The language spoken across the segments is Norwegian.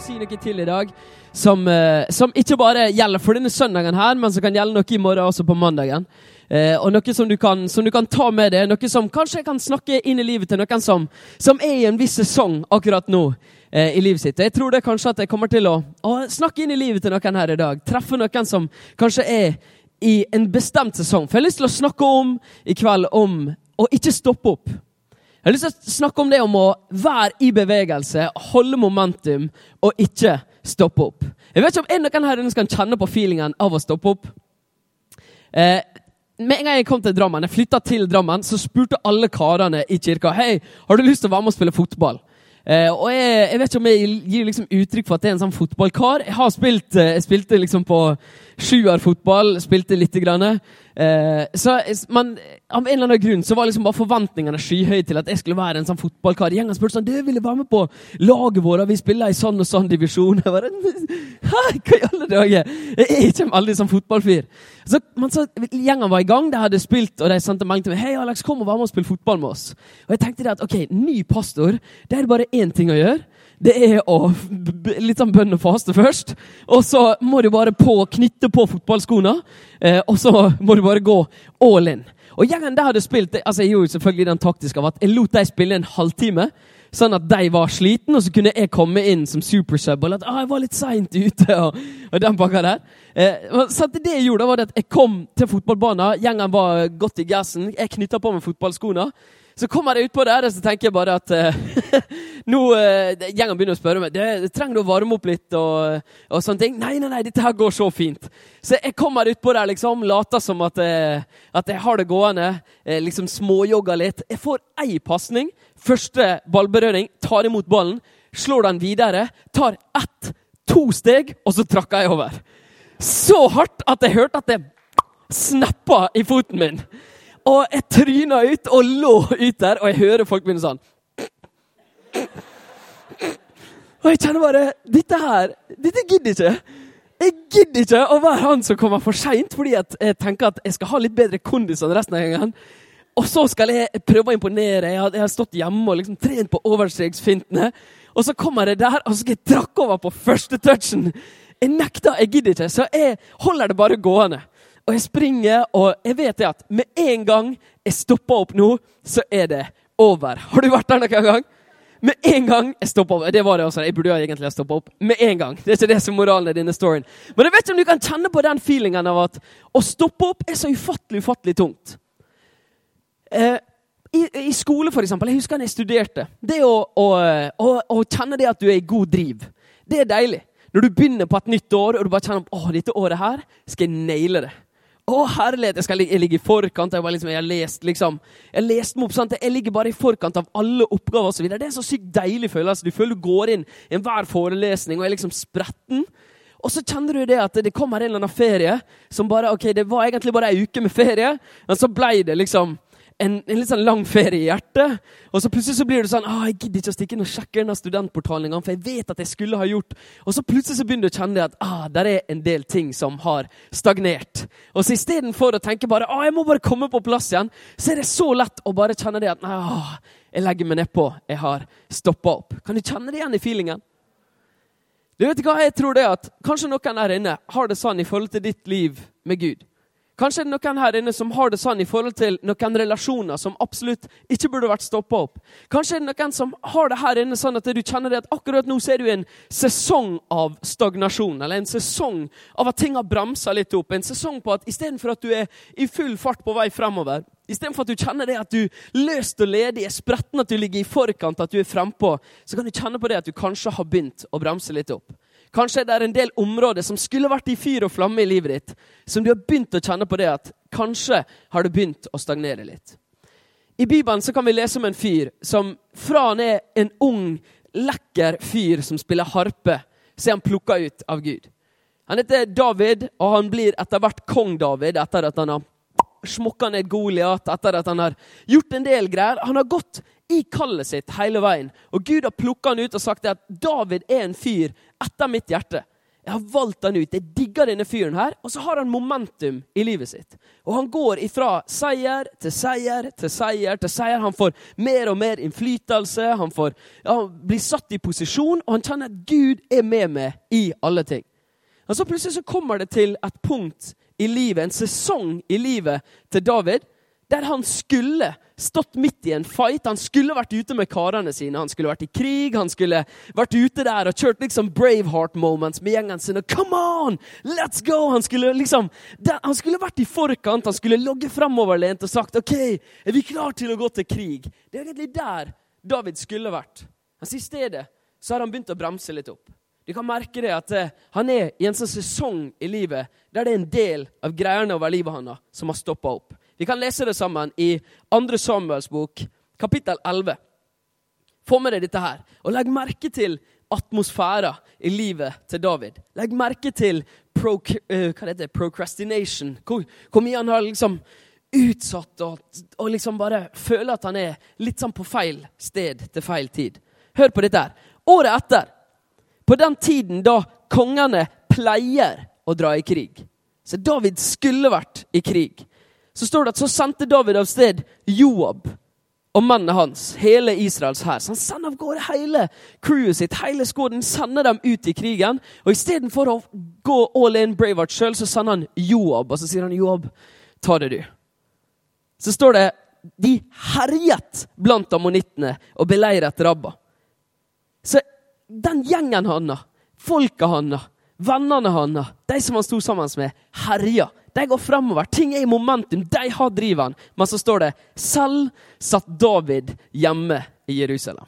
Si noe til i dag som, eh, som ikke bare gjelder for denne søndagen, her, men som kan gjelde noe i morgen også på mandagen. Eh, og Noe som du, kan, som du kan ta med deg, noe som kanskje kan snakke inn i livet til noen som, som er i en viss sesong akkurat nå eh, i livet sitt. Jeg tror det kanskje at jeg kommer til å, å snakke inn i livet til noen her i dag. Treffe noen som kanskje er i en bestemt sesong. For jeg har lyst til å snakke om i kveld om å ikke stoppe opp. Jeg har lyst til å snakke om det om å være i bevegelse, holde momentum og ikke stoppe opp. Jeg vet ikke om en noen her inne kan kjenne på feelingen av å stoppe opp. Eh, med en gang jeg kom til Drammen, jeg flytta til Drammen, så spurte alle karene i kirka hei, har du lyst til å være med og spille fotball. Eh, og jeg, jeg, vet ikke om jeg gir liksom uttrykk for at det er en sånn fotballkar. Jeg har spilt, eh, jeg spilte liksom på sjuerfotball, spilte lite grann. Eh, så, men av en eller annen grunn så var liksom bare forventningene skyhøye til at jeg skulle være en sånn fotballkar. Gjengen spurte sånn, du ville være med på laget vårt, vi spiller i sånn og sånn divisjon. Jeg bare, Hæ, hva i alle dager? Jeg er en veldig sånn fotballfyr. Så, men så Gjengen var i gang, de hadde spilt, og de sendte melding til meg. Hei, Alex, kom og vær med og spill fotball med oss. Og jeg tenkte det at ok, ny pastor, det er bare én ting å gjøre det er å litt sånn bønn og faste først. Og så må du bare på, knytte på fotballskoene, eh, og så må du bare gå all in. Og gjengen der hadde spilt, altså Jeg gjorde selvfølgelig den taktiske av at jeg lot dem spille en halvtime. Sånn at de var sliten, og så kunne jeg komme inn som supersub. Og at ah, jeg var litt seint ute. og, og den pakka der. Eh, så det jeg gjorde, var at jeg kom til fotballbanen. Gjengen var godt i gassen. Jeg knytta på meg fotballskoene. Så kommer jeg utpå der, og så tenker jeg bare at uh, nå uh, Gjengen begynner å spørre meg trenger du å varme opp litt. og, og sånne ting. Nei, nei, nei, dette her går så fint. Så jeg kommer utpå der, liksom, later som at, uh, at jeg har det gående. liksom Småjogger litt. Jeg får ei pasning. Første ballberøring. Tar imot ballen. Slår den videre. Tar ett, to steg, og så trakker jeg over. Så hardt at jeg hørte at det snappa i foten min. Og jeg tryna ut og lå ut der, og jeg hører folk begynne sånn. Og jeg kjenner bare Dette her Dette gidder ikke. Jeg gidder ikke å være han som kommer for seint, fordi jeg tenker at jeg skal ha litt bedre kondis enn resten av gjengen. Og så skal jeg prøve å imponere. Jeg har, jeg har stått hjemme og liksom trent på overstreksfintene. Og så kommer jeg der, og så skal jeg trakke over på første touchen. Jeg nekter, jeg gidder ikke, så jeg holder det bare gående. Og jeg springer, og jeg vet at med en gang jeg stopper opp nå, så er det over. Har du vært der noen gang? Med en gang jeg stopper opp. Det var det også. Jeg burde jo egentlig ha stoppa opp. Med en gang. Det er ikke det som moralen i denne storyen. Men jeg vet ikke om du kan kjenne på den feelingen av at å stoppe opp er så ufattelig, ufattelig tungt. Eh, i, i, skole, for eksempel. Jeg husker da jeg studerte. Det å, å, å, å, kjenne det at du er i god driv, det er deilig. Når du begynner på et nytt år og du bare kjenner at dette året her skal jeg naile det. Å, herlighet! Jeg, skal, jeg ligger i forkant. Jeg, liksom, jeg har lest liksom, jeg lest meg opp, sant? jeg ligger bare i forkant av alle oppgaver osv. Det er en så sykt deilig følelse. Du føler du går inn i enhver forelesning og er liksom spretten. Og så kjenner du det at det kommer en eller annen ferie som bare, ok, det var egentlig bare ei uke med ferie, men så ble det liksom en, en, litt sånn lang ferie i hjertet. Og så plutselig så blir det sånn ah, jeg gidder ikke å stikke inn og sjekke denne studentportalen engang, for jeg vet at jeg skulle ha gjort Og så plutselig så begynner du å kjenne at ah, der er en del ting som har stagnert. Og så istedenfor å tenke bare ah, jeg må bare komme på plass igjen, så er det så lett å bare kjenne det at ah, jeg legger meg nedpå. Jeg har stoppa opp. Kan du kjenne det igjen i feelingen? Du vet hva, jeg tror det at Kanskje noen der inne har det sånn i forhold til ditt liv med Gud. Kanskje er det noen her inne som har det sånn i forhold til noen relasjoner som absolutt ikke burde vært stoppa opp. Kanskje er det noen som har det her inne sånn at du kjenner det at akkurat nå ser du en sesong av stagnasjon. Eller en sesong av at ting har bremsa litt opp. En sesong på at istedenfor at du er i full fart på vei fremover, istedenfor at du kjenner det at du løst og ledig er spretten, at du ligger i forkant, at du er frempå, så kan du kjenne på det at du kanskje har begynt å bremse litt opp. Kanskje det er en del områder som skulle vært i fyr og flamme i livet ditt, som du har begynt å kjenne på det at kanskje har du begynt å stagnere litt. I Bibelen så kan vi lese om en fyr som fra han er en ung, lekker fyr som spiller harpe, så er han plukka ut av Gud. Han heter David, og han blir etter hvert kong David etter at han har smokka ned Goliat, etter at han har gjort en del greier. Han har gått i kallet sitt hele veien. Og Gud har plukka han ut og sagt at David er en fyr etter mitt hjerte. Jeg har valgt han ut. Jeg digger denne fyren her. Og så har han momentum i livet sitt. Og han går ifra seier til seier til seier til seier. Han får mer og mer innflytelse. Han får ja, blir satt i posisjon, og han kjenner at Gud er med meg i alle ting. Og så plutselig så kommer det til et punkt i livet, en sesong i livet til David, der han skulle stått midt i en fight. Han skulle vært ute med karene sine. Han skulle vært i krig. Han skulle vært ute der og kjørt liksom Braveheart moments med gjengen sin. Og come on! Let's go! Han skulle liksom, han skulle vært i forkant. Han skulle logge framoverlent og sagt OK, er vi klar til å gå til krig? Det er egentlig der David skulle vært. Mens i stedet så har han begynt å bremse litt opp. Du kan merke det at eh, han er i en sånn sesong i livet der det er en del av greiene over livet hans som har stoppa opp. Vi kan lese det sammen i 2. Samuels bok, kapittel 11. Få med deg dette her, og legg merke til atmosfæra i livet til David. Legg merke til pro, uh, hva det procrastination. Hvor, hvor, mye han har liksom utsatt og, og liksom bare føler at han er litt sånn på feil sted til feil tid. Hør på dette her. Året etter, på den tiden da kongene pleier å dra i krig Så David skulle vært i krig så står det at så sendte David av sted Joab og mennene hans, hele Israels hær. Så han sender av gårde hele crewet sitt, hele skåden, sender dem ut i krigen. Og istedenfor å gå all in Braveheart sjøl, så sender han Joab. Og så sier han, 'Joab, ta det, du'. Så står det de herjet blant ammonittene og beleiret Rabba. Så den gjengen hans, folka hans, vennene hans, de som han sto sammen med, herja. De går framover. Ting er i momentum. De har driven. Men så står det selv satt David hjemme i Jerusalem.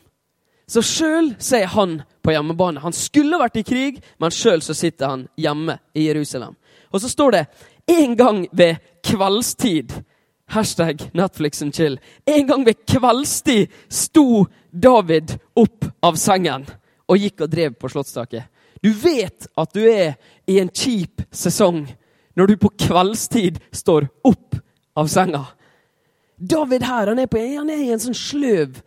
Så sjøl er han på hjemmebane. Han skulle vært i krig, men sjøl sitter han hjemme i Jerusalem. Og så står det en gang ved kveldstid Hashtag Netflix and chill. En gang ved kveldstid sto David opp av sengen og gikk og drev på slottstaket. Du vet at du er i en kjip sesong når du på kveldstid står opp av senga. David her han er, på, han er i en sånn sløv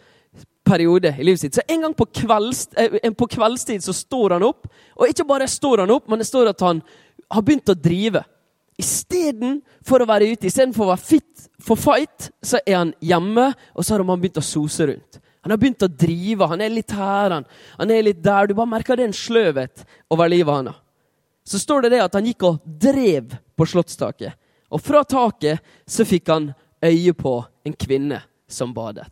periode i livet sitt. Så En gang på, kveldst, eh, på kveldstid så står han opp. Og ikke bare står han opp, men det står at han har begynt å drive. Istedenfor å være ute, istedenfor å være fit for fight, så er han hjemme, og så har han begynt å sose rundt. Han har begynt å drive. Han er litt her, han, han er litt der. Du bare merker det er en sløvhet over livet hans så står det det at han gikk og drev på slottstaket. Og fra taket så fikk han øye på en kvinne som badet.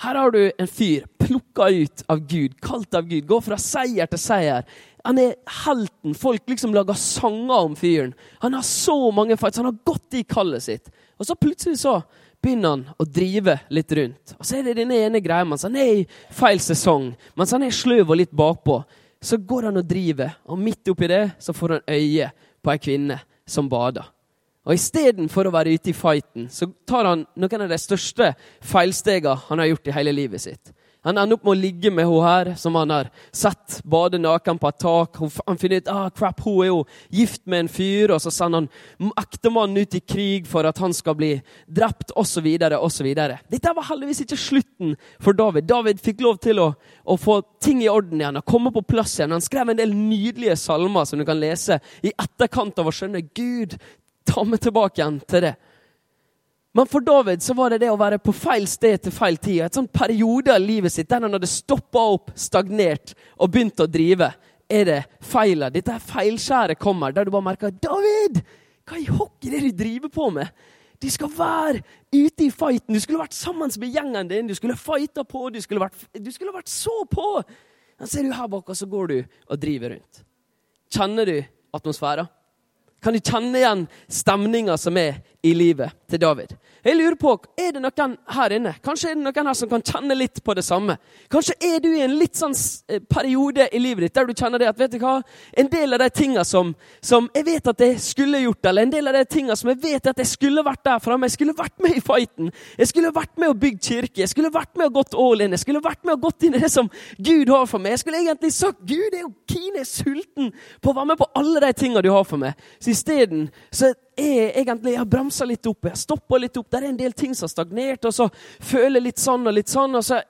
Her har du en fyr plukka ut av Gud, kalt av Gud. Går fra seier til seier. Han er helten. Folk liksom lager sanger om fyren. Han har så mange fights. Han har gått i kallet sitt. Og så plutselig så begynner han å drive litt rundt. Og så er det denne ene greia mens han er i feil sesong, mens han er sløv og litt bakpå så går han og driver, og midt oppi det så får han øye på ei kvinne som bader. Og Istedenfor å være ute i fighten, så tar han noen av de største feilstegene han har gjort i hele livet sitt. Han ender opp med å ligge med henne her, som han har sett bade naken på et tak. Han finner ut ah, crap, hun er jo gift med en fyr, og så sender han ektemannen ut i krig for at han skal bli drept, osv. osv. Dette var heldigvis ikke slutten for David. David fikk lov til å, å, få ting i orden igjen og komme på plass igjen. Han skrev en del nydelige salmer som du kan lese i etterkant av å skjønne Gud, ta meg tilbake igjen til det. Men for David så var det det å være på feil sted til feil tid. Et sånn periode av livet sitt der han hadde stoppa opp, stagnert og begynt å drive. Er det feilet? Dette feilskjæret kommer, der du bare merker David! Hva i hockey er det du driver på med? De skal være ute i fighten. Du skulle vært sammen med gjengen din. Du skulle fighta på. Du skulle, vært, du skulle vært så på! Så ser du her bak, og så går du og driver rundt. Kjenner du atmosfæren? Kan du kjenne igjen stemninga som er i livet til David. Jeg lurer på, Er det noen her inne Kanskje er det noen her som kan kjenne litt på det samme? Kanskje er du i en litt sånn eh, periode i livet ditt der du kjenner det at vet du hva, en del av de tingene som, som jeg vet at jeg skulle gjort, eller en del av de tingene som jeg vet at jeg skulle vært der framme, jeg skulle vært med i fighten, jeg skulle vært med og bygd kirke, jeg skulle vært med og gått all in, jeg skulle vært med og gått inn i det som Gud har for meg. Jeg skulle egentlig sagt Gud, jeg er jo kine sulten på å være med på alle de tingene du har for meg. Så isteden så er egentlig, jeg har bremsa litt opp, jeg har stoppa litt opp. Det er en del ting som har stagnert, og så føler jeg litt sånn og litt sånn. og så,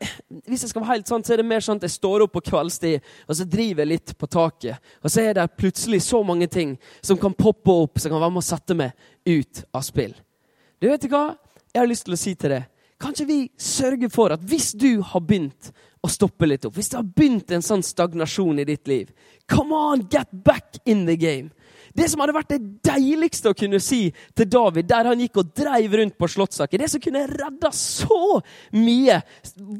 Hvis jeg skal være helt sånn, så er det mer sånn at jeg står opp på kveldstid og så driver jeg litt på taket. Og så er det plutselig så mange ting som kan poppe opp, som kan være med å sette meg ut av spill. Du vet hva? Jeg har lyst til å si til deg Kanskje vi sørger for at hvis du har begynt å stoppe litt opp, hvis det har begynt en sånn stagnasjon i ditt liv Come on, get back in the game! Det som hadde vært det deiligste å kunne si til David, der han gikk og dreiv rundt på Slottsaker, det som kunne redda så mye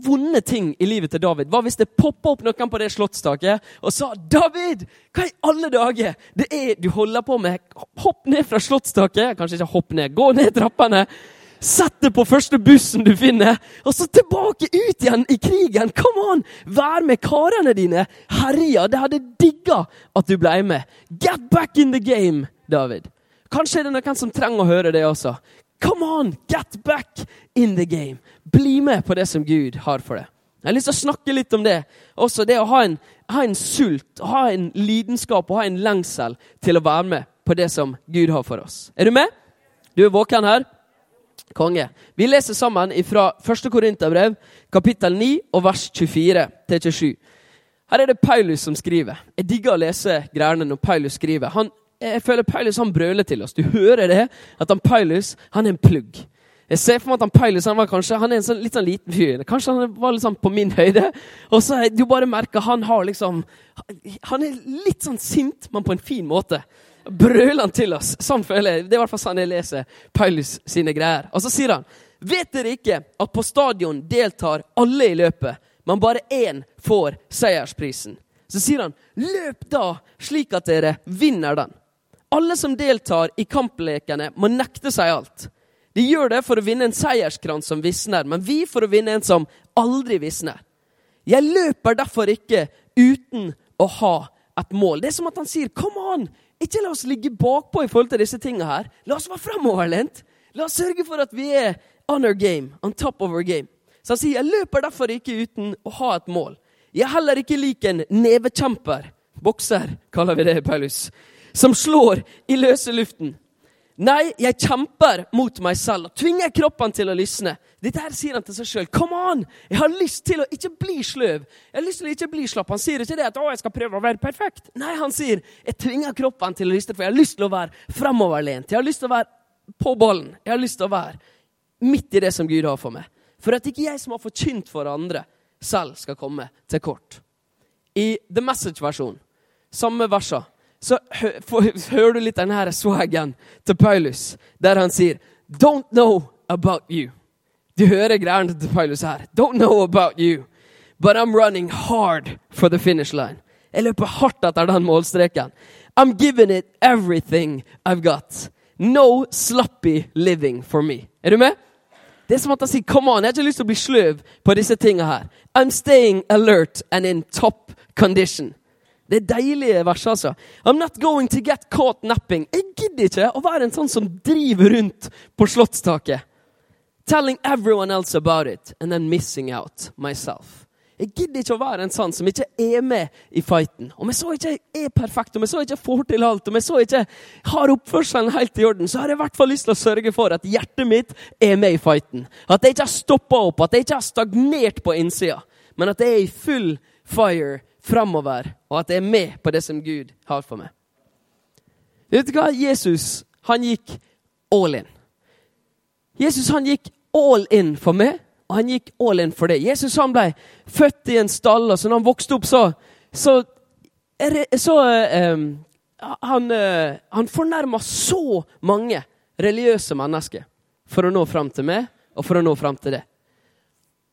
vonde ting i livet til David, var hvis det poppa opp noen på det slottstaket og sa 'David, hva i alle dager det er du holder på med?' Hopp ned fra slottstaket. Kanskje ikke hopp ned, gå ned trappene. Sett det på første bussen du finner, og så tilbake ut igjen i krigen! Come on! Vær med karene dine! Herja! Det hadde digga at du ble med. Get back in the game, David. Kanskje er det noen som trenger å høre det også. Come on! Get back in the game. Bli med på det som Gud har for deg. Jeg har lyst til å snakke litt om det. Også det å ha en, ha en sult, ha en lidenskap og ha en lengsel til å være med på det som Gud har for oss. Er du med? Du er våken her? Konge. Vi leser sammen fra 1. Korinterbrev, kapittel 9, og vers 24-27. Her er det Paulus som skriver. Jeg digger å lese greiene når Paulus skriver. Han, jeg føler Paulus han brøler til oss. Du hører det, at han Paulus han er en plugg. Jeg ser for meg at han Paulus han var kanskje, han er en sånn, litt sånn liten fyr. Kanskje han var litt sånn på min høyde. Og så du bare merker han har liksom Han er litt sånn sint, men på en fin måte brøler han til oss. Sånn føler jeg. Det er i hvert fall sånn jeg leser Paulus sine greier. Og så sier han Vet dere ikke at på stadion deltar alle i løpet, men bare én får seiersprisen? Så sier han løp da slik at dere vinner den. Alle som deltar i kamplekene, må nekte seg alt. De gjør det for å vinne en seierskrans som visner, men vi for å vinne en som aldri visner. Jeg løper derfor ikke uten å ha et mål. Det er som at han sier 'Kom an, ikke la oss ligge bakpå i forhold til disse tingene her. La oss være framoverlent. La oss sørge for at vi er on our game, on top of our game. Så han sier, jeg løper derfor ikke uten å ha et mål. Jeg er heller ikke lik en nevekjemper, bokser kaller vi det, Paulus, som slår i løse luften. Nei, jeg kjemper mot meg selv og tvinger kroppen til å lysne. Dette her sier han til seg sjøl. Come on! Jeg har lyst til å ikke bli sløv. Jeg har lyst til å ikke bli slapp. Han sier ikke det at å, jeg skal prøve å være perfekt. Nei, han sier jeg tvinger kroppen til å lysne, for jeg har lyst til å være framoverlent. Jeg har lyst til å være på ballen. Jeg har lyst til å være midt i det som Gud har for meg. For at ikke jeg som har forkynt for andre, selv skal komme til kort. I The Message-versjonen, samme verser, så hører du litt den denne swaggen til Paulus, der han sier Don't know about you. Du hører greiene til Paulus her. Don't know about you, but I'm running hard for the finish line. Jeg løper hardt etter den målstreken. I'm giving it everything I've got. No sloppy living for me. Er du med? Det er som at han sier, come on, jeg har ikke lyst til å bli sløv på disse tingene her. I'm staying alert and in top condition. Det er deilige vers, altså. I'm not going to get caught napping. Jeg gidder ikke å være en sånn som driver rundt på slottstaket. Telling everyone else about it and then missing out myself. Jeg gidder ikke å være en sånn som ikke er med i fighten. Om jeg så ikke er perfekt, om jeg så ikke får til alt, om jeg så ikke har oppførselen helt i orden, så har jeg i hvert fall lyst til å sørge for at hjertet mitt er med i fighten. At jeg ikke har stoppa opp, at jeg ikke har stagnert på innsida, men at jeg er i full fire framover, og at jeg er med på det som Gud har for meg. Vet du hva? Jesus han gikk all in. Jesus han gikk all in for meg, og han gikk all in for det. Jesus han ble født i en stall, og så når han vokste opp, så, så, så um, Han, uh, han fornærma så mange religiøse mennesker for å nå fram til meg og for å nå fram til det.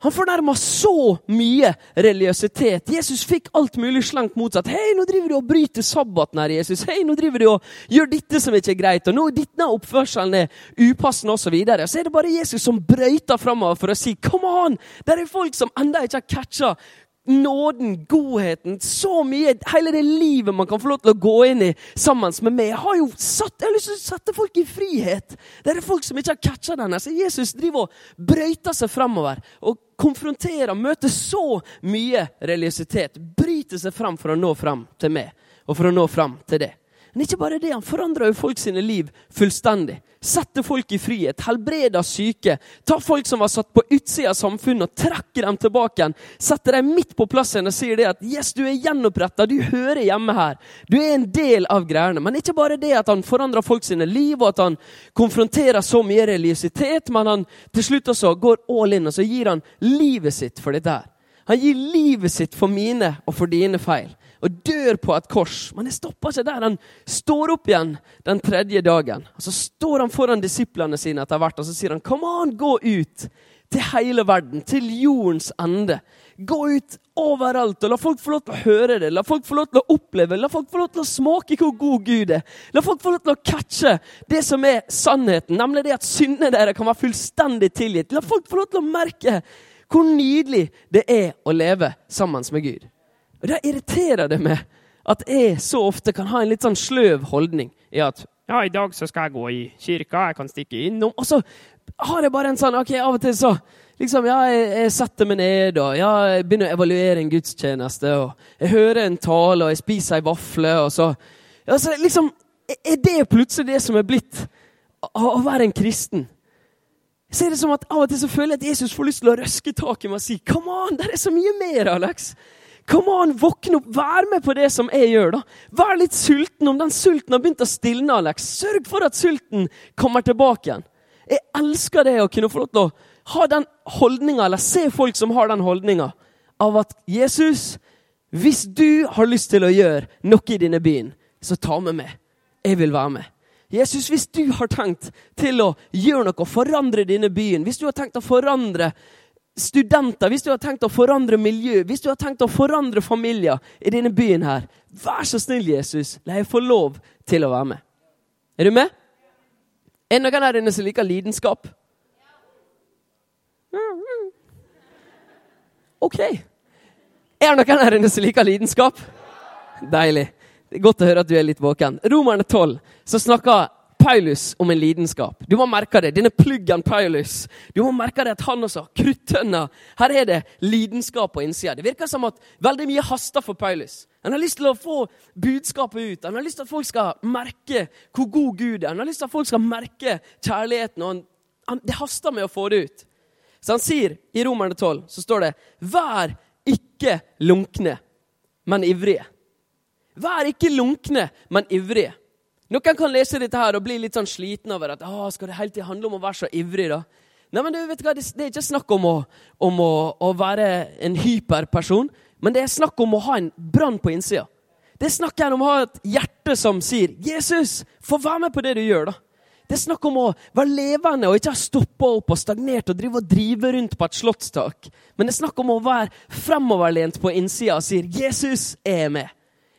Han fornærma så mye religiøsitet. Jesus fikk alt mulig slengt motsatt. 'Hei, nå driver du og bryter sabbaten her, Jesus. Hei, nå driver du og gjør dette som ikke er greit.' Og nå denne oppførselen er upassende, osv. Så, videre. så er det bare Jesus som brøyter framover for å si 'Come on!' Det er folk som ennå ikke har catcha nåden, godheten, så mye. Hele det livet man kan få lov til å gå inn i sammen med meg. Jeg har jo satt, jeg har lyst til å sette folk i frihet. Det er folk som ikke har catcha denne. Så Jesus driver og brøyter seg framover og konfronterer, møter så mye religiøsitet. Bryter seg fram for å nå fram til meg og for å nå fram til det. Men ikke bare det, han forandrer jo folk sine liv fullstendig. Setter folk i frihet, helbreder syke. Tar folk som var satt på utsida av samfunnet, og trekker dem tilbake igjen. Setter dem midt på plass igjen og sier det at yes, du er gjenoppretta, du hører hjemme her. Du er en del av greiene. Men ikke bare det at han forandrer folk sine liv, og at han konfronterer så mye religiøsitet, men han til slutt også går all in, og så gir han livet sitt for dette her. Han gir livet sitt for mine og for dine feil og dør på et kors. Men det stopper ikke der. Han står opp igjen den tredje dagen. Og Så står han foran disiplene sine etter hvert og så sier han, Kom an, gå ut til hele verden, til jordens ende. Gå ut overalt og la folk få lov til å høre det, la folk få lov til å oppleve, la folk få lov til å smake hvor god Gud er. La folk få lov til å catche det som er sannheten, nemlig det at syndene deres kan være fullstendig tilgitt. La folk få lov til å merke hvor nydelig det er å leve sammen med Gud. Og Da irriterer det meg at jeg så ofte kan ha en litt sånn sløv holdning i at ja, i dag så skal jeg gå i kirka, jeg kan stikke innom. Og så har jeg bare en sånn ok, Av og til så liksom, ja, jeg, jeg setter meg ned og jeg begynner å evaluere en gudstjeneste. og Jeg hører en tale og jeg spiser ei vafle. og så, ja, så liksom, Er det plutselig det som er blitt å, å være en kristen? Så er det som at Av og til så føler jeg at Jesus får lyst til å røske tak i meg og si Come on, det er så mye mer, Alex! Kom an, våkne opp, vær med på det som jeg gjør. da. Vær litt sulten. Om den sulten har begynt å stilne, Alex, sørg for at sulten kommer tilbake igjen. Jeg elsker det å kunne få lov til å ha den holdninga, eller se folk som har den holdninga, av at Jesus, hvis du har lyst til å gjøre noe i denne byen, så ta med meg. Jeg vil være med. Jesus, hvis du har tenkt til å gjøre noe, forandre denne byen, hvis du har tenkt å forandre studenter, hvis du har tenkt å forandre miljø, hvis du har tenkt å forandre familier i denne byen her, vær så snill, Jesus, la jeg få lov til å være med. Er du med? Er det noen her inne som liker lidenskap? OK. Er det noen her inne som liker lidenskap? Deilig. Godt å høre at du er litt våken. Romerne 12 så snakker Paulus om en lidenskap. Du må merke det. Denne pluggen Paulus. Du må merke det at han også Kruttønna. Her er det lidenskap på innsida. Det virker som at veldig mye haster for Paulus. Han har lyst til å få budskapet ut. Han har lyst til at folk skal merke hvor god Gud er. Han har lyst til at folk skal merke kjærligheten. og han, han, Det haster med å få det ut. Så han sier i Romerne 12 så står det Vær ikke lunkne, men ivrige. Vær ikke lunkne, men ivrige. Noen kan lese dette her og bli litt sånn sliten over at ah, skal det hele tiden handle om å være så ivrig. da? Nei, men du vet hva, Det, er ikke snakk om, å, om å, å, være en hyperperson, men det er snakk om å ha en brann på innsida. Det er snakk om å ha et hjerte som sier 'Jesus, få være med på det du gjør'. da. Det er snakk om å være levende og ikke ha stoppa opp og stagnert og drive og drive rundt på et slottstak. Men det er snakk om å være fremoverlent på innsida og sier 'Jesus er med'.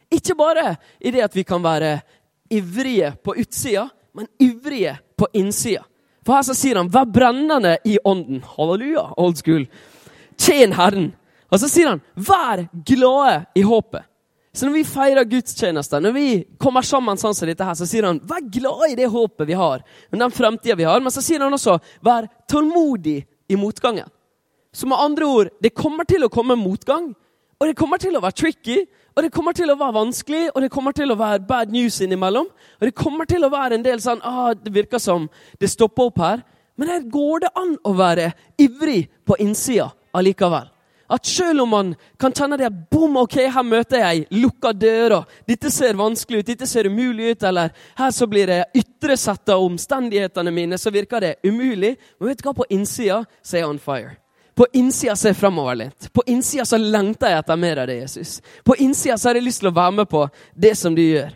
Ikke bare i det at vi kan være ivrige på utsida, men ivrige på innsida. For her så sier han 'vær brennende i ånden'. Halleluja, old school. Tjen Herren. Og så sier han 'vær glade i håpet'. Så når vi feirer gudstjenester, når vi kommer sammen sånn som dette her, så sier han 'vær glad i det håpet vi har', og den fremtida vi har. Men så sier han også 'vær tålmodig i motgangen'. Så med andre ord, det kommer til å komme motgang, og det kommer til å være tricky. Og det kommer til å være vanskelig, og det kommer til å være bad news innimellom. Og det kommer til å være en del sånn ah, Det virker som det stopper opp her. Men her går det an å være ivrig på innsida allikevel. At selv om man kan kjenne det bom, ok, her møter jeg lukka dører, dette ser vanskelig ut, dette ser umulig ut, eller her så blir det ytre sett av omstendighetene mine, så virker det umulig. Men vet du hva, på innsida så er jeg on fire. På innsida så er framover litt. På innsida så lengter jeg etter mer av det, Jesus. På innsida så har jeg lyst til å være med på det som du gjør.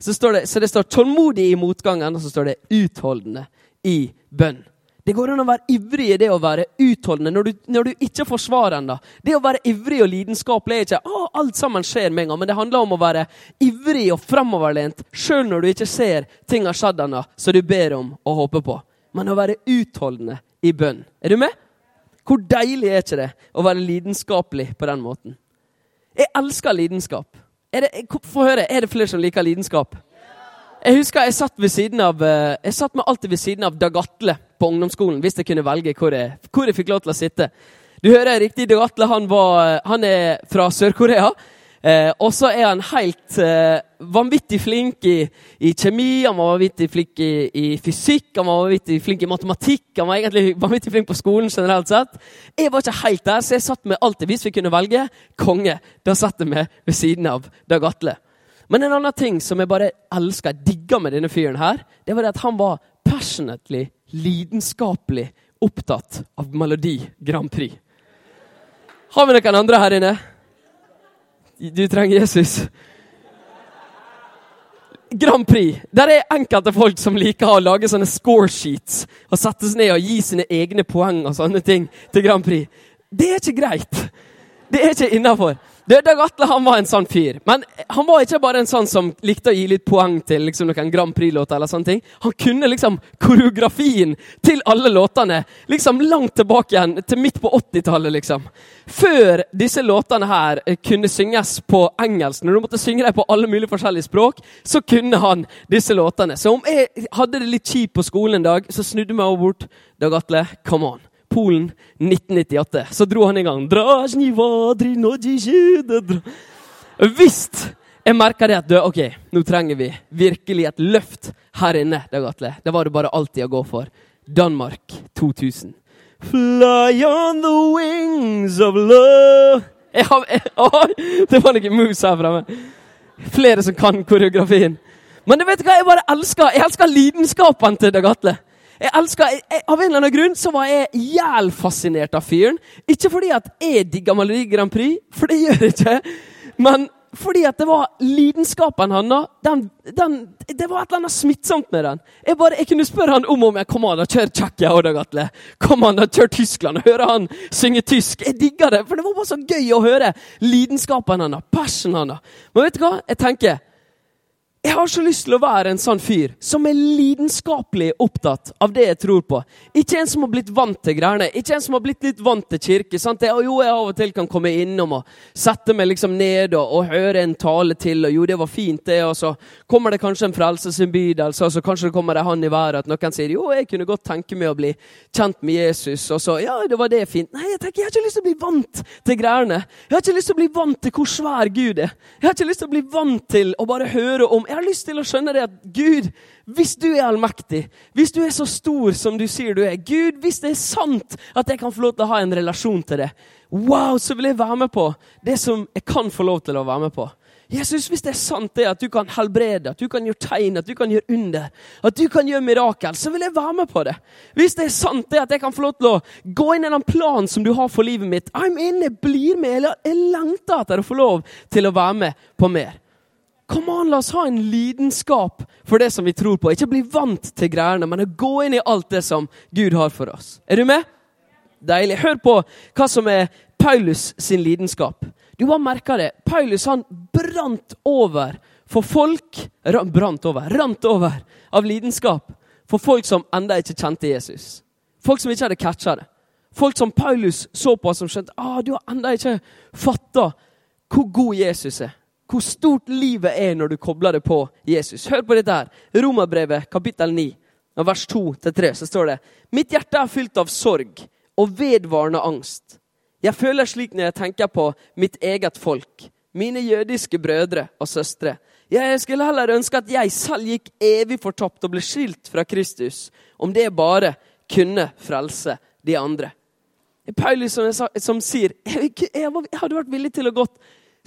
Så, det, så det står 'tålmodig i motgangen', og så står det 'utholdende i bønn'. Det går an å være ivrig i det å være utholdende når du, når du ikke får svar ennå. Det å være ivrig og lidenskapelig er ikke å, alt sammen skjer med en gang, men det handler om å være ivrig og framoverlent sjøl når du ikke ser ting har skjedd ennå, som du ber om og håper på. Men å være utholdende i bønn. Er du med? Hvor deilig er ikke det å være lidenskapelig på den måten? Jeg elsker lidenskap. Er det, få høre, er det flere som liker lidenskap? Jeg husker jeg satt ved siden av, eh, jeg satt meg alltid ved siden av Dag Atle på ungdomsskolen hvis jeg kunne velge hvor jeg, hvor jeg fikk lov til å sitte. Du hører riktig, Dag Atle han, var, han er fra Sør-Korea. Eh, og så er han helt eh, vanvittig flink i, i, kjemi, han var vanvittig flink i, i, fysikk, han var vanvittig flink i matematikk. Han var egentlig vanvittig flink på skolen generelt sett. Jeg var ikke helt der, så jeg satt med alltid, hvis vi kunne velge, konge. Da satt jeg med ved siden av Dag Atle. Men en annen ting som jeg bare elsker, jeg med denne fyren her, det var det at han var passionately, lidenskapelig opptatt av Melodi Grand Prix. Har vi noen andre her inne? Du trenger Jesus. Grand Prix. Der er enkelte folk som liker å lage sånne score sheets og sette seg ned og gi sine egne poeng og sånne ting til Grand Prix. Det er ikke greit. Det er ikke innafor. Dag Atle han var en sånn fyr. Men han var ikke bare en sånn som likte å gi litt poeng til liksom, noen Grand Prix-låter. eller sånne ting. Han kunne liksom koreografien til alle låtene liksom langt tilbake igjen, til midt på 80-tallet. liksom. Før disse låtene her eh, kunne synges på engelsk, når du måtte synge dem på alle mulige forskjellige språk, så kunne han disse låtene. Så om jeg hadde det litt kjipt på skolen en dag, så snudde jeg meg over bort. Dag Atle, come on. Polen 1998. Så dro han i gang. Hvis jeg merka det at du, ok, nå trenger vi virkelig et løft her inne, Dag Atle. Det var det bare alltid å gå for. Danmark 2000. Fly on the wings of love jeg har, jeg, Det var noen moves her framme. Flere som kan koreografien. Men vet du hva jeg bare elsker? Jeg elsker lidenskapen til Dag Atle. Jeg elsker, jeg, Av en eller annen grunn så var jeg jævlfascinert av fyren. Ikke fordi at jeg digger Melodi Grand Prix, for det gjør jeg ikke. Men fordi at det var lidenskapen hans. Det var et eller annet smittsomt med den. Jeg, bare, jeg kunne spørre han om om jeg kom an og kjøre Tsjekkia og Atle. Kom an og kjør Tyskland og høre han synge tysk. Jeg digga det, for det var bare så gøy å høre lidenskapen hans, passionen hans. Men vet du hva? Jeg tenker jeg har så lyst til å være en sånn fyr som er lidenskapelig opptatt av det jeg tror på. Ikke en som har blitt vant til greiene, ikke en som har blitt litt vant til kirke. sant? Jeg, jo, jeg av og til kan komme innom og sette meg liksom ned og, og, høre en tale til. og Jo, det var fint, det. Og så kommer det kanskje en frelsesinnbydelse, og så kanskje det kommer det han i været at noen sier jo, jeg kunne godt tenke meg å bli kjent med Jesus. Og så ja, det var det fint. Nei, jeg tenker, jeg har ikke lyst til å bli vant til greiene. Jeg har ikke lyst til å bli vant til hvor svær Gud er. Jeg har ikke lyst til å bli vant til å bare høre om jeg har lyst til å skjønne det at Gud, hvis du er allmektig, hvis du er så stor som du sier du er Gud, hvis det er sant at jeg kan få lov til å ha en relasjon til det, wow, så vil jeg være med på det som jeg kan få lov til å være med på. Jesus, hvis det er sant det at du kan helbrede, at du kan gjøre tegn, at du kan gjøre under, at du kan gjøre mirakel, så vil jeg være med på det. Hvis det er sant det at jeg kan få lov til å gå inn i den planen som du har for livet mitt, I'm in, jeg blir med, eller jeg lengter etter å få lov til å være med på mer. Kom an, La oss ha en lidenskap for det som vi tror på. Ikke bli vant til greiene, men gå inn i alt det som Gud har for oss. Er du med? Deilig. Hør på hva som er Paulus sin lidenskap. Du har merka det. Paulus han brant over for folk Brant over, rant over av lidenskap for folk som enda ikke kjente Jesus. Folk som ikke hadde catcha det. Folk som Paulus så på som skjønte ah, du har enda ikke fatta hvor god Jesus er hvor stort livet er når du kobler det på Jesus. Hør på dette her. Romerbrevet kapittel 9, vers 2-3, så står det Mitt hjerte er fylt av sorg og vedvarende angst. Jeg føler slik når jeg tenker på mitt eget folk, mine jødiske brødre og søstre. Jeg skulle heller ønske at jeg selv gikk evig fortapt og ble skilt fra Kristus, om det bare kunne frelse de andre. Paulus som, som sier jeg, jeg, hadde vært villig til å gått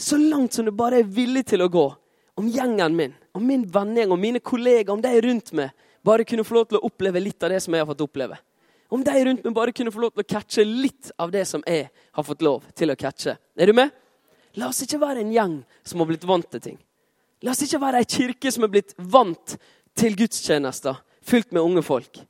så langt som du bare er villig til å gå. Om gjengen min, om min vennegjeng, om mine kollegaer, om de rundt meg bare kunne få lov til å oppleve litt av det som jeg har fått oppleve. Om de rundt meg bare kunne få lov til å catche litt av det som jeg har fått lov til å catche. Er du med? La oss ikke være en gjeng som har blitt vant til ting. La oss ikke være ei kirke som er blitt vant til gudstjenester fylt med unge folk.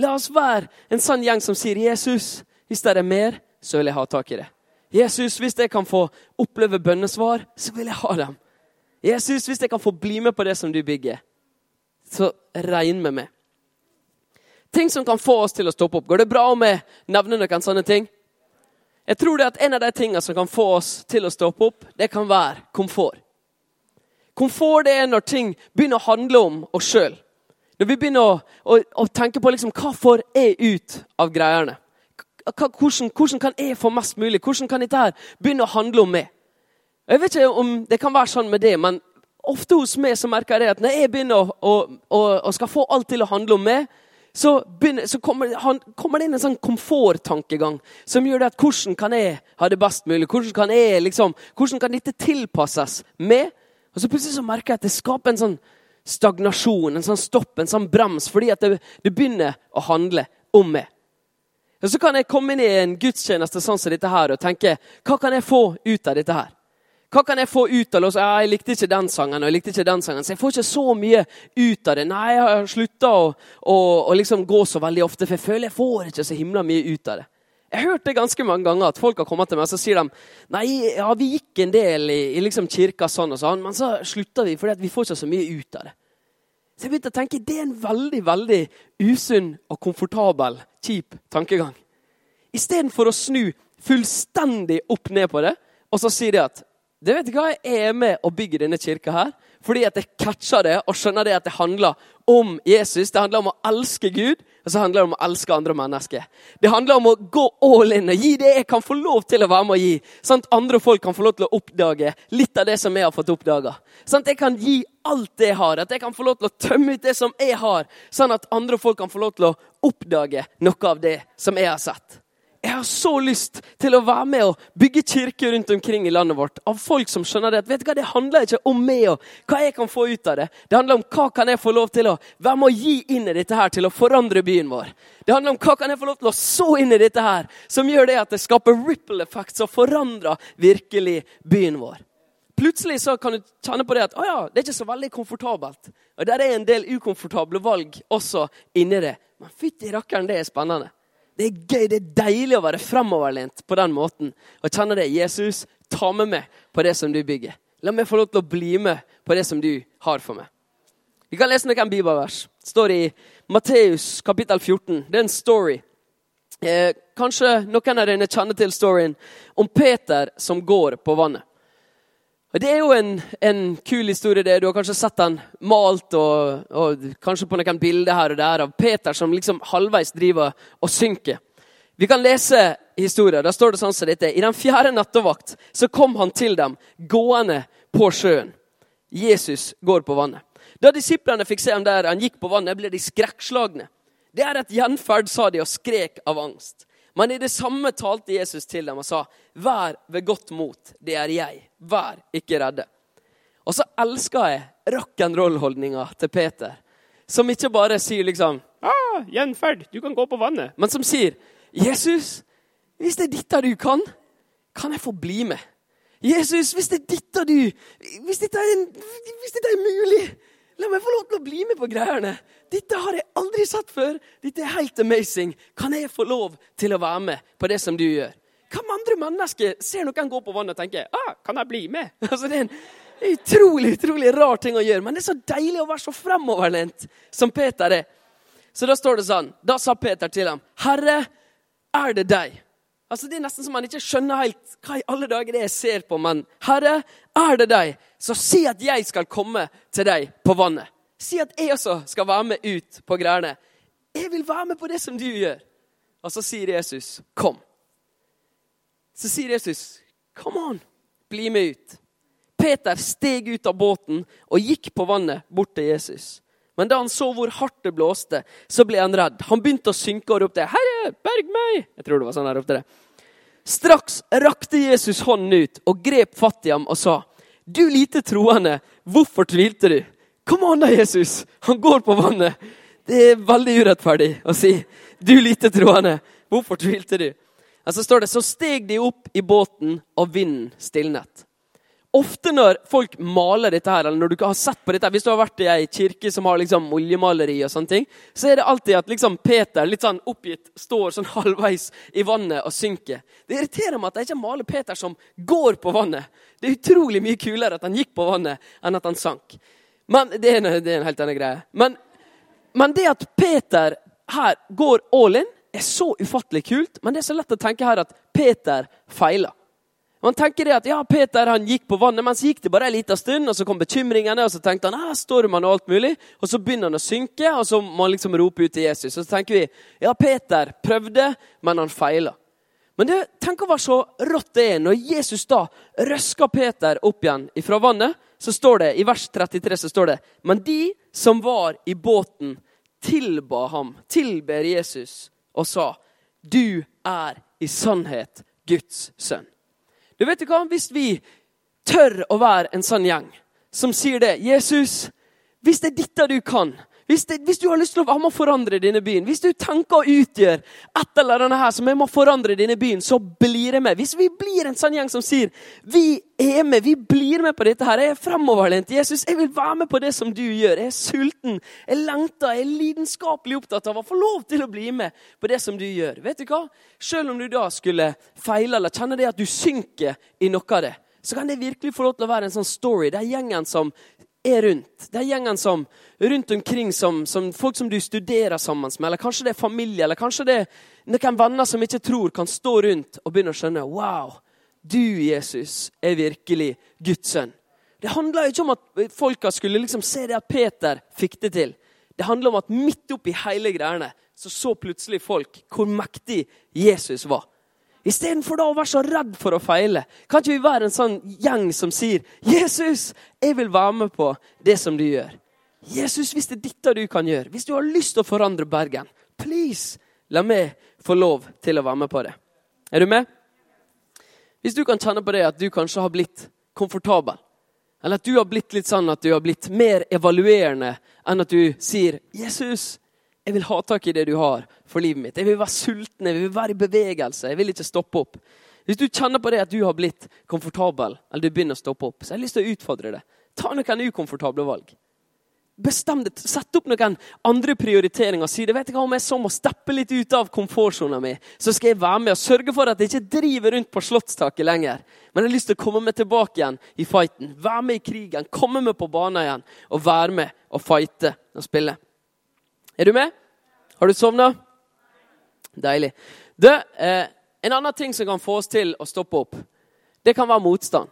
La oss være en sånn gjeng som sier, 'Jesus, hvis det er mer, så vil jeg ha tak i det.' 'Jesus, hvis jeg kan få oppleve bønnesvar, så vil jeg ha dem.' 'Jesus, hvis jeg kan få bli med på det som du bygger, så regn med meg.' Ting som kan få oss til å stoppe opp. Går det bra om jeg nevner noen sånne ting? Jeg tror det at En av de tingene som kan få oss til å stoppe opp, det kan være komfort. Komfort det er når ting begynner å handle om oss sjøl. Når vi begynner å, å, å tenke på liksom, hva får jeg ut av greiene. Hvordan, hvordan, kan jeg få mest mulig? Hvordan kan dette her begynne å handle om meg? Jeg vet ikke om det kan være sånn med det, men ofte hos meg så merker jeg at når jeg begynner å, å, å skal få alt til å handle om meg, så, begynner, så kommer, han, kommer, det inn en sånn komforttankegang som gjør det at hvordan kan jeg ha det best mulig? Hvordan kan, jeg, liksom, hvordan kan dette tilpasses meg? Og så plutselig så merker jeg at det skaper en sånn stagnasjon, en sånn stopp, en sånn brems, fordi at det, det begynner å handle om meg. Og Så kan jeg komme inn i en gudstjeneste sånn som dette her og tenke hva kan jeg få ut av dette her? Hva kan jeg få ut av det? Ja, jeg likte ikke den sangen, og jeg likte ikke den sangen, så jeg får ikke så mye ut av det. Nei, jeg har slutta å, å, å liksom gå så veldig ofte, for jeg føler jeg får ikke så himla mye ut av det. Jeg har hørt det ganske mange ganger at folk har kommet til meg og så sier de, nei, ja, vi gikk en del i, i liksom kirka sånn og sånn, men så slutta vi fordi vi får ikke så mye ut av det. Så jeg begynte å tenke det er en veldig veldig usunn og komfortabel, kjip tankegang. Istedenfor å snu fullstendig opp ned på det, og så sier de at det vet du hva, jeg er med og bygger denne kirka her. Fordi at jeg catcher det og skjønner det at det handler om Jesus. Det handler om å elske Gud, og så handler det om å elske andre mennesker. Det handler om å gå all in og gi det jeg kan få lov til å være med å gi. Sånn at andre folk kan få lov til å oppdage litt av det som jeg har fått oppdaga. Sånn at jeg kan gi alt det jeg har. At jeg kan få lov til å tømme ut det som jeg har. Sånn at andre folk kan få lov til å oppdage noe av det som jeg har sett. Jeg har så lyst til å være med og bygge kirker rundt omkring i landet vårt. Av folk som skjønner det. vet du hva, Det handler ikke om meg og hva jeg kan få ut av det. Det handler om hva kan jeg få lov til å være med å gi inn i dette her til å forandre byen vår. Det handler om hva kan jeg få lov til å så inn i dette her som gjør det at det skaper ripple effects og forandrer virkelig byen vår. Plutselig så kan du kjenne på det at å ja, det er ikke så veldig komfortabelt. Og Der er en del ukomfortable valg også inni det. Men fytti rakkeren, det er spennende. Det er gøy, det er deilig å være framoverlent på den måten. Og kjenne det. Jesus, ta med meg på det som du bygger. La meg få lov til å bli med på det som du har for meg. Vi kan lese noen bibelvers. Det står i Matteus kapittel 14. Det er en story. Eh, kanskje noen av dere kjenner til storyen om Peter som går på vannet. Det er jo en, en, kul historie. det. Du har kanskje sett den malt og, og kanskje på noen bilder her og der av Peter som liksom halvveis driver og synker. Vi kan lese historien. Da står det sånn som dette. I den fjerde nattevakt så kom han til dem gående på sjøen. Jesus går på vannet. Da disiplene fikk se ham der han gikk på vannet, ble de skrekkslagne. Det er et gjenferd, sa de og skrek av angst. Men i det samme talte Jesus til dem og sa, 'Vær ved godt mot, det er jeg. Vær ikke redde.' Og så elsker jeg rock'n'roll-holdninga til Peter, som ikke bare sier liksom ah, 'Gjenferd, du kan gå på vannet', men som sier, 'Jesus, hvis det er dette du kan, kan jeg få bli med.' Jesus, hvis det er dette du Hvis dette er, hvis dette er mulig, La meg få lov til å bli med på greiene. Dette har jeg aldri sett før. Dette er helt amazing. Kan jeg få lov til å være med på det som du gjør? Hva andre mennesker ser noen gå på vannet og tenker ah, kan jeg bli med? Altså, det er en utrolig utrolig rar ting å gjøre, men det er så deilig å være så fremoverlent som Peter er. Så da står det sånn. Da sa Peter til ham, 'Herre, er det deg?' Altså, Det er nesten som man ikke skjønner helt hva i alle dager det jeg ser på. Men Herre, er det deg, så si at jeg skal komme til deg på vannet. Si at jeg også skal være med ut på greiene. Jeg vil være med på det som du gjør. Og så sier Jesus, kom. Så sier Jesus, come on, bli med ut. Peter steg ut av båten og gikk på vannet bort til Jesus. Men da han så hvor hardt det blåste, så ble han redd. Han begynte å synke og ropte, 'Herre, berg meg!' Jeg tror det var sånn han ropte det. Straks rakte Jesus hånden ut og grep fatt i ham og sa, 'Du lite troende, hvorfor tvilte du?' Kom an da, Jesus! Han går på vannet. Det er veldig urettferdig å si, 'Du lite troende, hvorfor tvilte du?' Og så står det, så steg de opp i båten, og vinden stilnet. Ofte når folk maler dette, her, eller når du har sett på dette, hvis du har vært i ei kirke som har liksom oljemaleri, og sånne ting, så er det alltid at liksom Peter litt sånn oppgitt står sånn halvveis i vannet og synker. Det irriterer meg at de ikke maler Peter som går på vannet. Det er utrolig mye kulere at han gikk på vannet, enn at han sank. Men Det er en, det er en helt annen greie. Men, men det at Peter her går all in, er så ufattelig kult. Men det er så lett å tenke her at Peter feiler. Man tenker det at ja, Peter han gikk på vannet, men så gikk det bare en liten stund, og så kom bekymringene, og så tenkte han ah, stormen og alt mulig. Og så begynner han å synke, og så må han liksom rope ut til Jesus. Og så tenker vi ja, Peter prøvde, men han feila. Men det, tenk være så rått det er. Når Jesus da røsker Peter opp igjen fra vannet, så står det i vers 33 så står det, Men de som var i båten, tilba ham, tilber Jesus, og sa, Du er i sannhet Guds sønn. Du vet hva? Hvis vi tør å være en sånn gjeng som sier det 'Jesus, hvis det er dette du kan' hvis, det, hvis, du har lyst til å må forandre denne byen, hvis du tenker å utgjøre et eller annet her som jeg må forandre denne byen, så blir jeg med. Hvis vi blir en sånn gjeng som sier vi er med, vi blir med på dette her. Jeg er fremoverlent. Jesus, jeg vil være med på det som du gjør. Jeg er sulten, jeg lengter, jeg er lidenskapelig opptatt av å få lov til å bli med på det som du gjør. Vet du hva? Selv om du da skulle feile eller kjenne det at du synker i noe av det, så kan det virkelig få lov til å være en sånn story. Det er gjengen som er rundt. Det er gjengen som rundt omkring som, som, folk som du studerer sammen med, eller kanskje det er familie, eller kanskje det er noen venner som ikke tror, kan stå rundt og begynne å skjønne Wow, du, Jesus, er virkelig Guds sønn. Det handler ikke om at folka skulle liksom se det at Peter fikk det til. Det handler om at midt oppi hele greiene så så plutselig folk hvor mektig Jesus var. Istedenfor å være så redd for å feile, kan ikke vi være en sånn gjeng som sier 'Jesus, jeg vil være med på det som du gjør'. Jesus, hvis det er dette du kan gjøre, hvis du har lyst til å forandre Bergen, please, la meg få lov til å være med på det. Er du med? Hvis du kan kjenne på det at du kanskje har blitt komfortabel, eller at du har blitt litt sånn at du har blitt mer evaluerende enn at du sier 'Jesus, jeg vil ha tak i det du har for livet mitt. Jeg vil være sulten, jeg vil være i bevegelse. Jeg vil ikke stoppe opp. Hvis du kjenner på det at du har blitt komfortabel, eller du begynner å stoppe opp, så jeg har lyst til å utfordre det. Ta noen ukomfortable valg. Bestem det. Sett opp noen andre prioriteringer. Si det. Vet du hva, Om jeg så må steppe litt ut av komfortsona mi, så skal jeg være med og sørge for at jeg ikke driver rundt på slottstaket lenger. Men jeg har lyst til å komme meg tilbake igjen i fighten. Være med i krigen, komme meg på banen igjen og være med og fighte og spille. Er du med? Har du sovna? Deilig. Du, eh, en annen ting som kan få oss til å stoppe opp, det kan være motstand.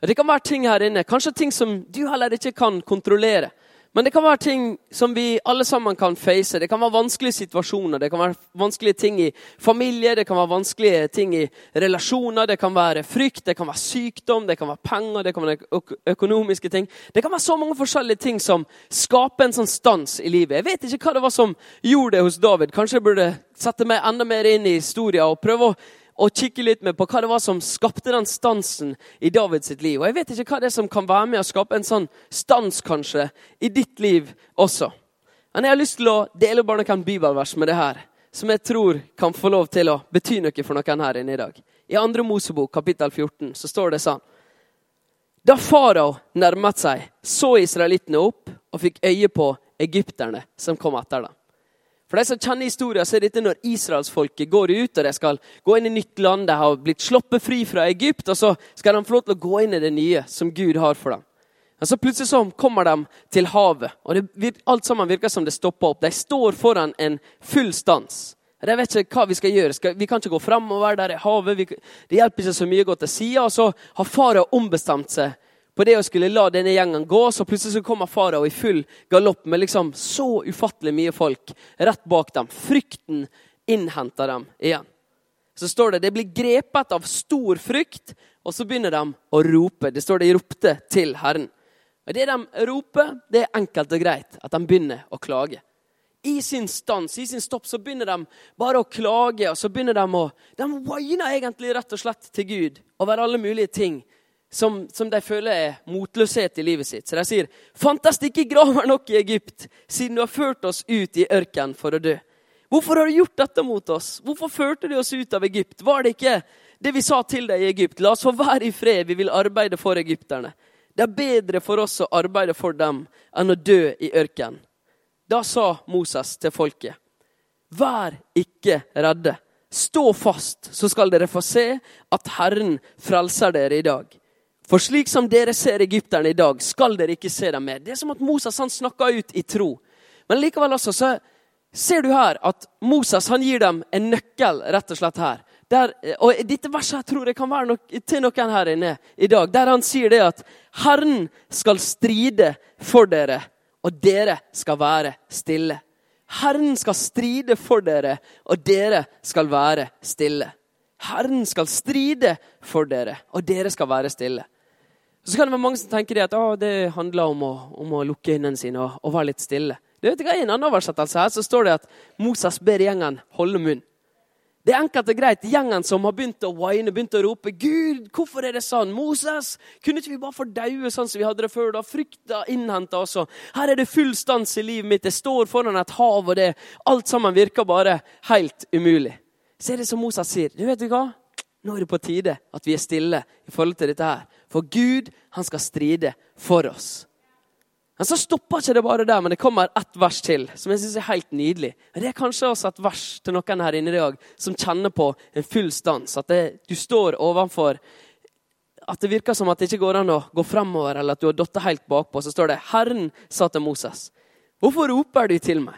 Det kan være ting her inne, kanskje ting som du heller ikke kan kontrollere. Men det kan være ting som vi alle sammen kan face. Det kan være vanskelige situasjoner, det kan være vanskelige ting i familie, det kan være vanskelige ting i relasjoner, det kan være frykt, det kan være sykdom, det kan være penger, det kan være økonomiske ting. Det kan være så mange forskjellige ting som skaper en sånn stans i livet. Jeg vet ikke hva det var som gjorde det hos David. Kanskje jeg burde sette meg enda mer inn i historien og prøve å og kikke litt med på hva det var som skapte den stansen i Davids liv. Og Jeg vet ikke hva det er som kan være med å skape en sånn stans kanskje i ditt liv også. Men jeg har lyst til å dele bare noen bibelvers med det her, som jeg tror kan få lov til å bety noe for noen her inne i dag. I 2. Mosebok kapittel 14 så står det sånn. Da farao nærmet seg, så israelittene opp og fikk øye på egypterne som kom etter dem. For de som kjenner historien, så er dette når israelsfolket går ut og de skal gå inn i nytt land. De har blitt sluppet fri fra Egypt, og så skal de få lov til å gå inn i det nye som Gud har for dem. Og så Plutselig så kommer de til havet, og det, alt sammen virker som det stopper opp. De står foran en full stans. De vet ikke hva vi skal gjøre. Vi kan ikke gå framover. Der er havet. Det hjelper ikke så mye å gå til sida. Og så har farao ombestemt seg på det å skulle la denne gjengen gå, så plutselig så kommer farao i full galopp med liksom så ufattelig mye folk rett bak dem. Frykten innhenter dem igjen. Så står det det blir grepet av stor frykt, og så begynner de å rope. Det står de ropte til Herren. Og Det de roper, det er enkelt og greit at de begynner å klage. I sin stans, i sin stopp, så begynner de bare å klage. og så begynner De å, de whiner egentlig rett og slett til Gud over alle mulige ting som, som, de føler er motløshet i livet sitt. Så de sier, 'Fantes det ikke graver nok i Egypt, siden du har ført oss ut i ørkenen for å dø?' Hvorfor har du gjort dette mot oss? Hvorfor førte du oss ut av Egypt? Var det ikke det vi sa til deg i Egypt, la oss få være i fred, vi vil arbeide for egypterne. Det er bedre for oss å arbeide for dem enn å dø i ørkenen. Da sa Moses til folket, vær ikke redde. Stå fast, så skal dere få se at Herren frelser dere i dag. For slik som dere ser egypterne i dag, skal dere ikke se dem mer. Det er som at Moses han snakka ut i tro. Men likevel også så ser du her at Moses han gir dem en nøkkel rett og slett her. Der, og Dette verset tror jeg kan være nok, til noen her inne i dag, der han sier det at Herren skal stride for dere, og dere skal være stille. Herren skal stride for dere, og dere skal være stille. Herren skal stride for dere, og dere skal være stille. Så kan det være mange som tenker det at det handler om å, om å lukke øynene sine og, og, være litt stille. Det vet ikke, I en annen oversettelse her så står det at Moses ber gjengen holde munn. Det er enkelt og greit. Gjengen som har begynt å whine, begynt å rope 'Gud, hvorfor er det sånn?' 'Moses, kunne ikke vi bare få daue sånn som vi hadde det før?' da Frykta innhenta også. Her er det full stans i livet mitt. Jeg står foran et hav, og det alt sammen virker bare helt umulig. Så er det som Moses sier. Du vet du hva? Nå er det på tide at vi er stille i forhold til dette her. For Gud, han skal stride for oss. Men så stopper ikke det bare der, men det kommer ett vers til som jeg synes er helt nydelig. Det er kanskje også et vers til noen her inne i dag som kjenner på en full stans. At det, du står overfor At det virker som at det ikke går an å gå fremover, eller at du har datt helt bakpå. Så står det Herren sa til Moses, hvorfor roper du til meg?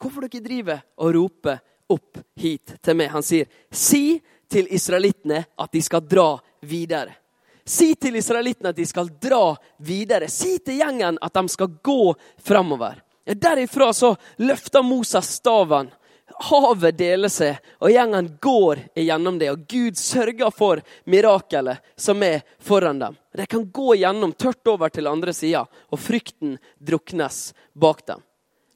Hvorfor dere driver og roper opp hit til meg? Han sier, si til israelittene at de skal dra videre. Si til israelittene at de skal dra videre. Si til gjengen at de skal gå framover. Derifra så løfter Moses staven. Havet deler seg, og gjengen går igjennom det. Og Gud sørger for mirakelet som er foran dem. De kan gå gjennom tørt over til andre sida, og frykten druknes bak dem.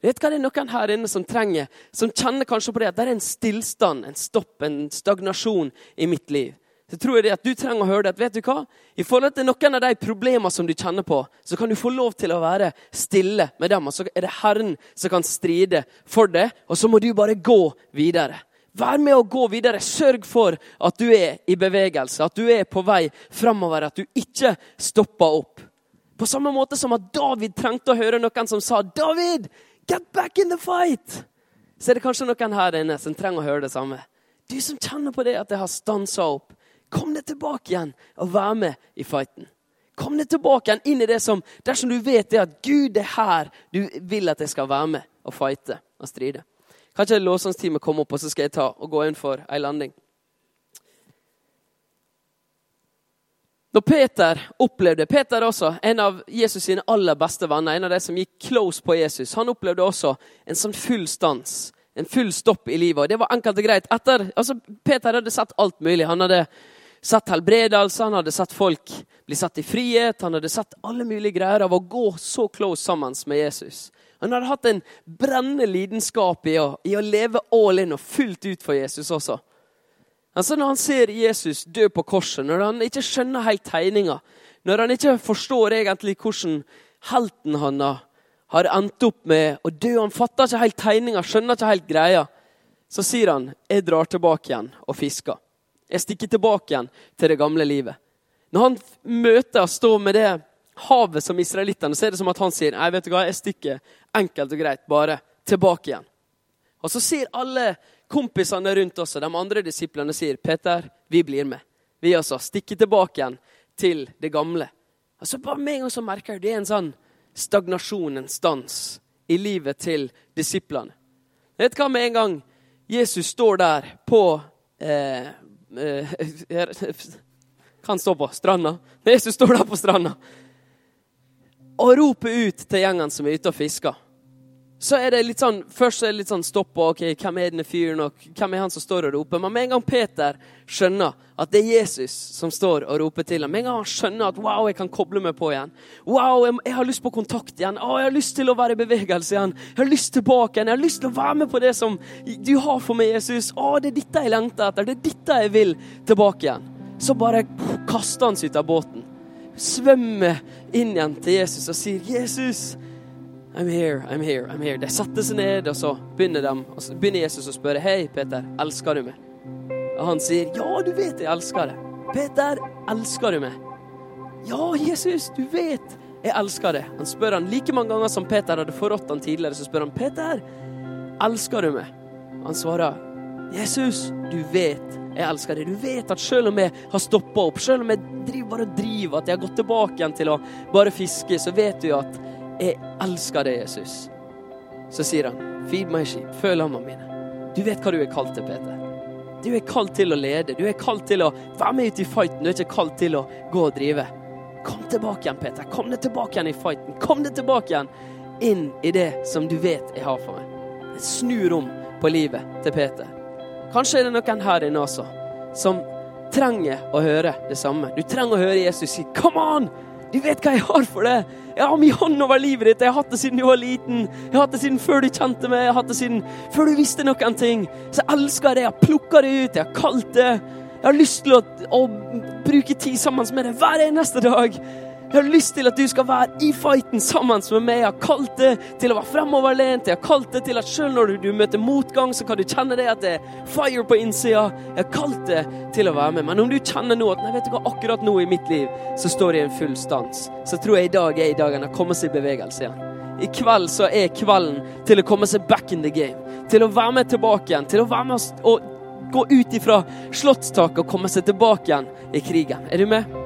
Vet hva det er noen her inne som trenger, som kjenner kanskje på det at det er en stillstand, en stopp, en stagnasjon i mitt liv så tror jeg det at du trenger å høre det. at vet du hva? I forhold til noen av de problemene som du kjenner på, så kan du få lov til å være stille med dem. Og så er det Herren som kan stride for det, og så må du bare gå videre. Vær med å gå videre. Sørg for at du er i bevegelse, at du er på vei framover, at du ikke stopper opp. På samme måte som at David trengte å høre noen som sa 'David, get back in the fight'. Så er det kanskje noen her inne som trenger å høre det samme. Du som kjenner på det at det har stansa opp. Kom deg tilbake igjen og vær med i fighten. Kom deg tilbake igjen inn i det som Dersom du vet det at Gud er her, du vil at jeg skal være med og fighte og stride. Kan ikke lovsangsteamet komme opp, og så skal jeg ta og gå inn for ei landing? Når Peter opplevde Peter også, en av Jesus sine aller beste venner, en av de som gikk close på Jesus, han opplevde også en sånn full stans en full stopp i livet. Og det var enkelt og greit. Etter, altså, Peter hadde sett alt mulig. Han hadde sett helbredelse, han hadde sett folk bli satt i frihet. Han hadde sett alle mulige greier av å gå så close sammen med Jesus. Han hadde hatt en brennende lidenskap i å, i å leve all in og fullt ut for Jesus også. Altså Når han ser Jesus dø på korset, når han ikke skjønner helt tegninga, når han ikke forstår egentlig hvordan helten han har har endt opp med å dø. Han fatter ikke helt tegninga, skjønner ikke helt greia. Så sier han, 'Jeg drar tilbake igjen og fisker'. Jeg stikker tilbake igjen til det gamle livet. Når han møter og står med det havet som israelittene, så er det som at han sier, 'Nei, vet du hva, jeg stikker enkelt og greit bare tilbake igjen'. Og så sier alle kompisene rundt oss, og de andre disiplene, sier, 'Peter, vi blir med'. Vi altså stikker tilbake igjen til det gamle. Og så bare med en gang så merker jeg det er en sånn stagnasjon, en stans, i livet til disiplene. Vet du hva med en gang Jesus står der på eh, eh, Kan stå på stranda. Jesus står der på stranda og roper ut til gjengen som er ute og fisker så er det litt sånn, Først er det litt sånn stopp og ok, hvem er denne fyren, og hvem er han som står og roper? Men med en gang Peter skjønner at det er Jesus som står og roper til ham, med en gang han skjønner at wow, jeg kan koble meg på igjen, wow, jeg, jeg har lyst på kontakt igjen, å, jeg har lyst til å være i bevegelse igjen, jeg har lyst tilbake igjen, jeg har lyst til å være med på det som du har for meg, Jesus. Å, det er dette jeg lengter etter, det er dette jeg vil tilbake igjen. Så bare kaster han seg ut av båten, svømmer inn igjen til Jesus og sier, Jesus, I'm here, I'm here, I'm here. De satte seg ned, og så begynner, de, og så begynner Jesus å spørre Hei, Peter, elsker du meg? Og han sier, 'Ja, du vet jeg elsker deg'. Peter, elsker du meg? Ja, Jesus, du vet jeg elsker deg. Han spør han like mange ganger som Peter hadde forrådt han tidligere. Så spør han, 'Peter, elsker du meg?' Han svarer, 'Jesus, du vet jeg elsker deg. Du vet at selv om jeg har stoppa opp, selv om jeg driver bare driver, at jeg har gått tilbake igjen til å bare fiske, så vet du at jeg elsker deg, Jesus. Så sier han, 'Feed my sheep, følg lammene mine'. Du vet hva du er kalt til, Peter. Du er kalt til å lede. Du er kalt til å være med ut i fighten. Du er ikke kalt til å gå og drive. Kom tilbake igjen, Peter. Kom deg tilbake igjen i fighten. Kom deg tilbake igjen inn i det som du vet jeg har for meg. Snu rom på livet til Peter. Kanskje er det noen her inne også som trenger å høre det samme. Du trenger å høre Jesus si 'Come on! Du vet hva jeg har for deg. Jeg har min hånd over livet ditt. Jeg har hatt det siden du var liten. Jeg har hatt det siden før du kjente meg. Jeg har hatt det siden før du visste noen ting. Så jeg elsker det. Jeg har plukka det ut. Jeg har kalt det. Jeg har lyst til å, å bruke tid sammen med deg hver eneste dag. Jeg har lyst til at du skal være i fighten sammen med meg. Jeg har kalt det til å være fremoverlent. Jeg har kalt det til at selv når du, møter motgang, så kan du kjenne det at det er fire på innsida. Jeg har kalt det til å være med. Men om du kjenner nå at nei, vet du hva, akkurat nå i mitt liv så står det i en full stans, så tror jeg i dag er i dagen å komme seg i bevegelse igjen. I kveld så er kvelden til å komme seg back in the game. Til å være med tilbake igjen. Til å være med og gå ut ifra slottstaket og komme seg tilbake igjen i krigen. Er du med?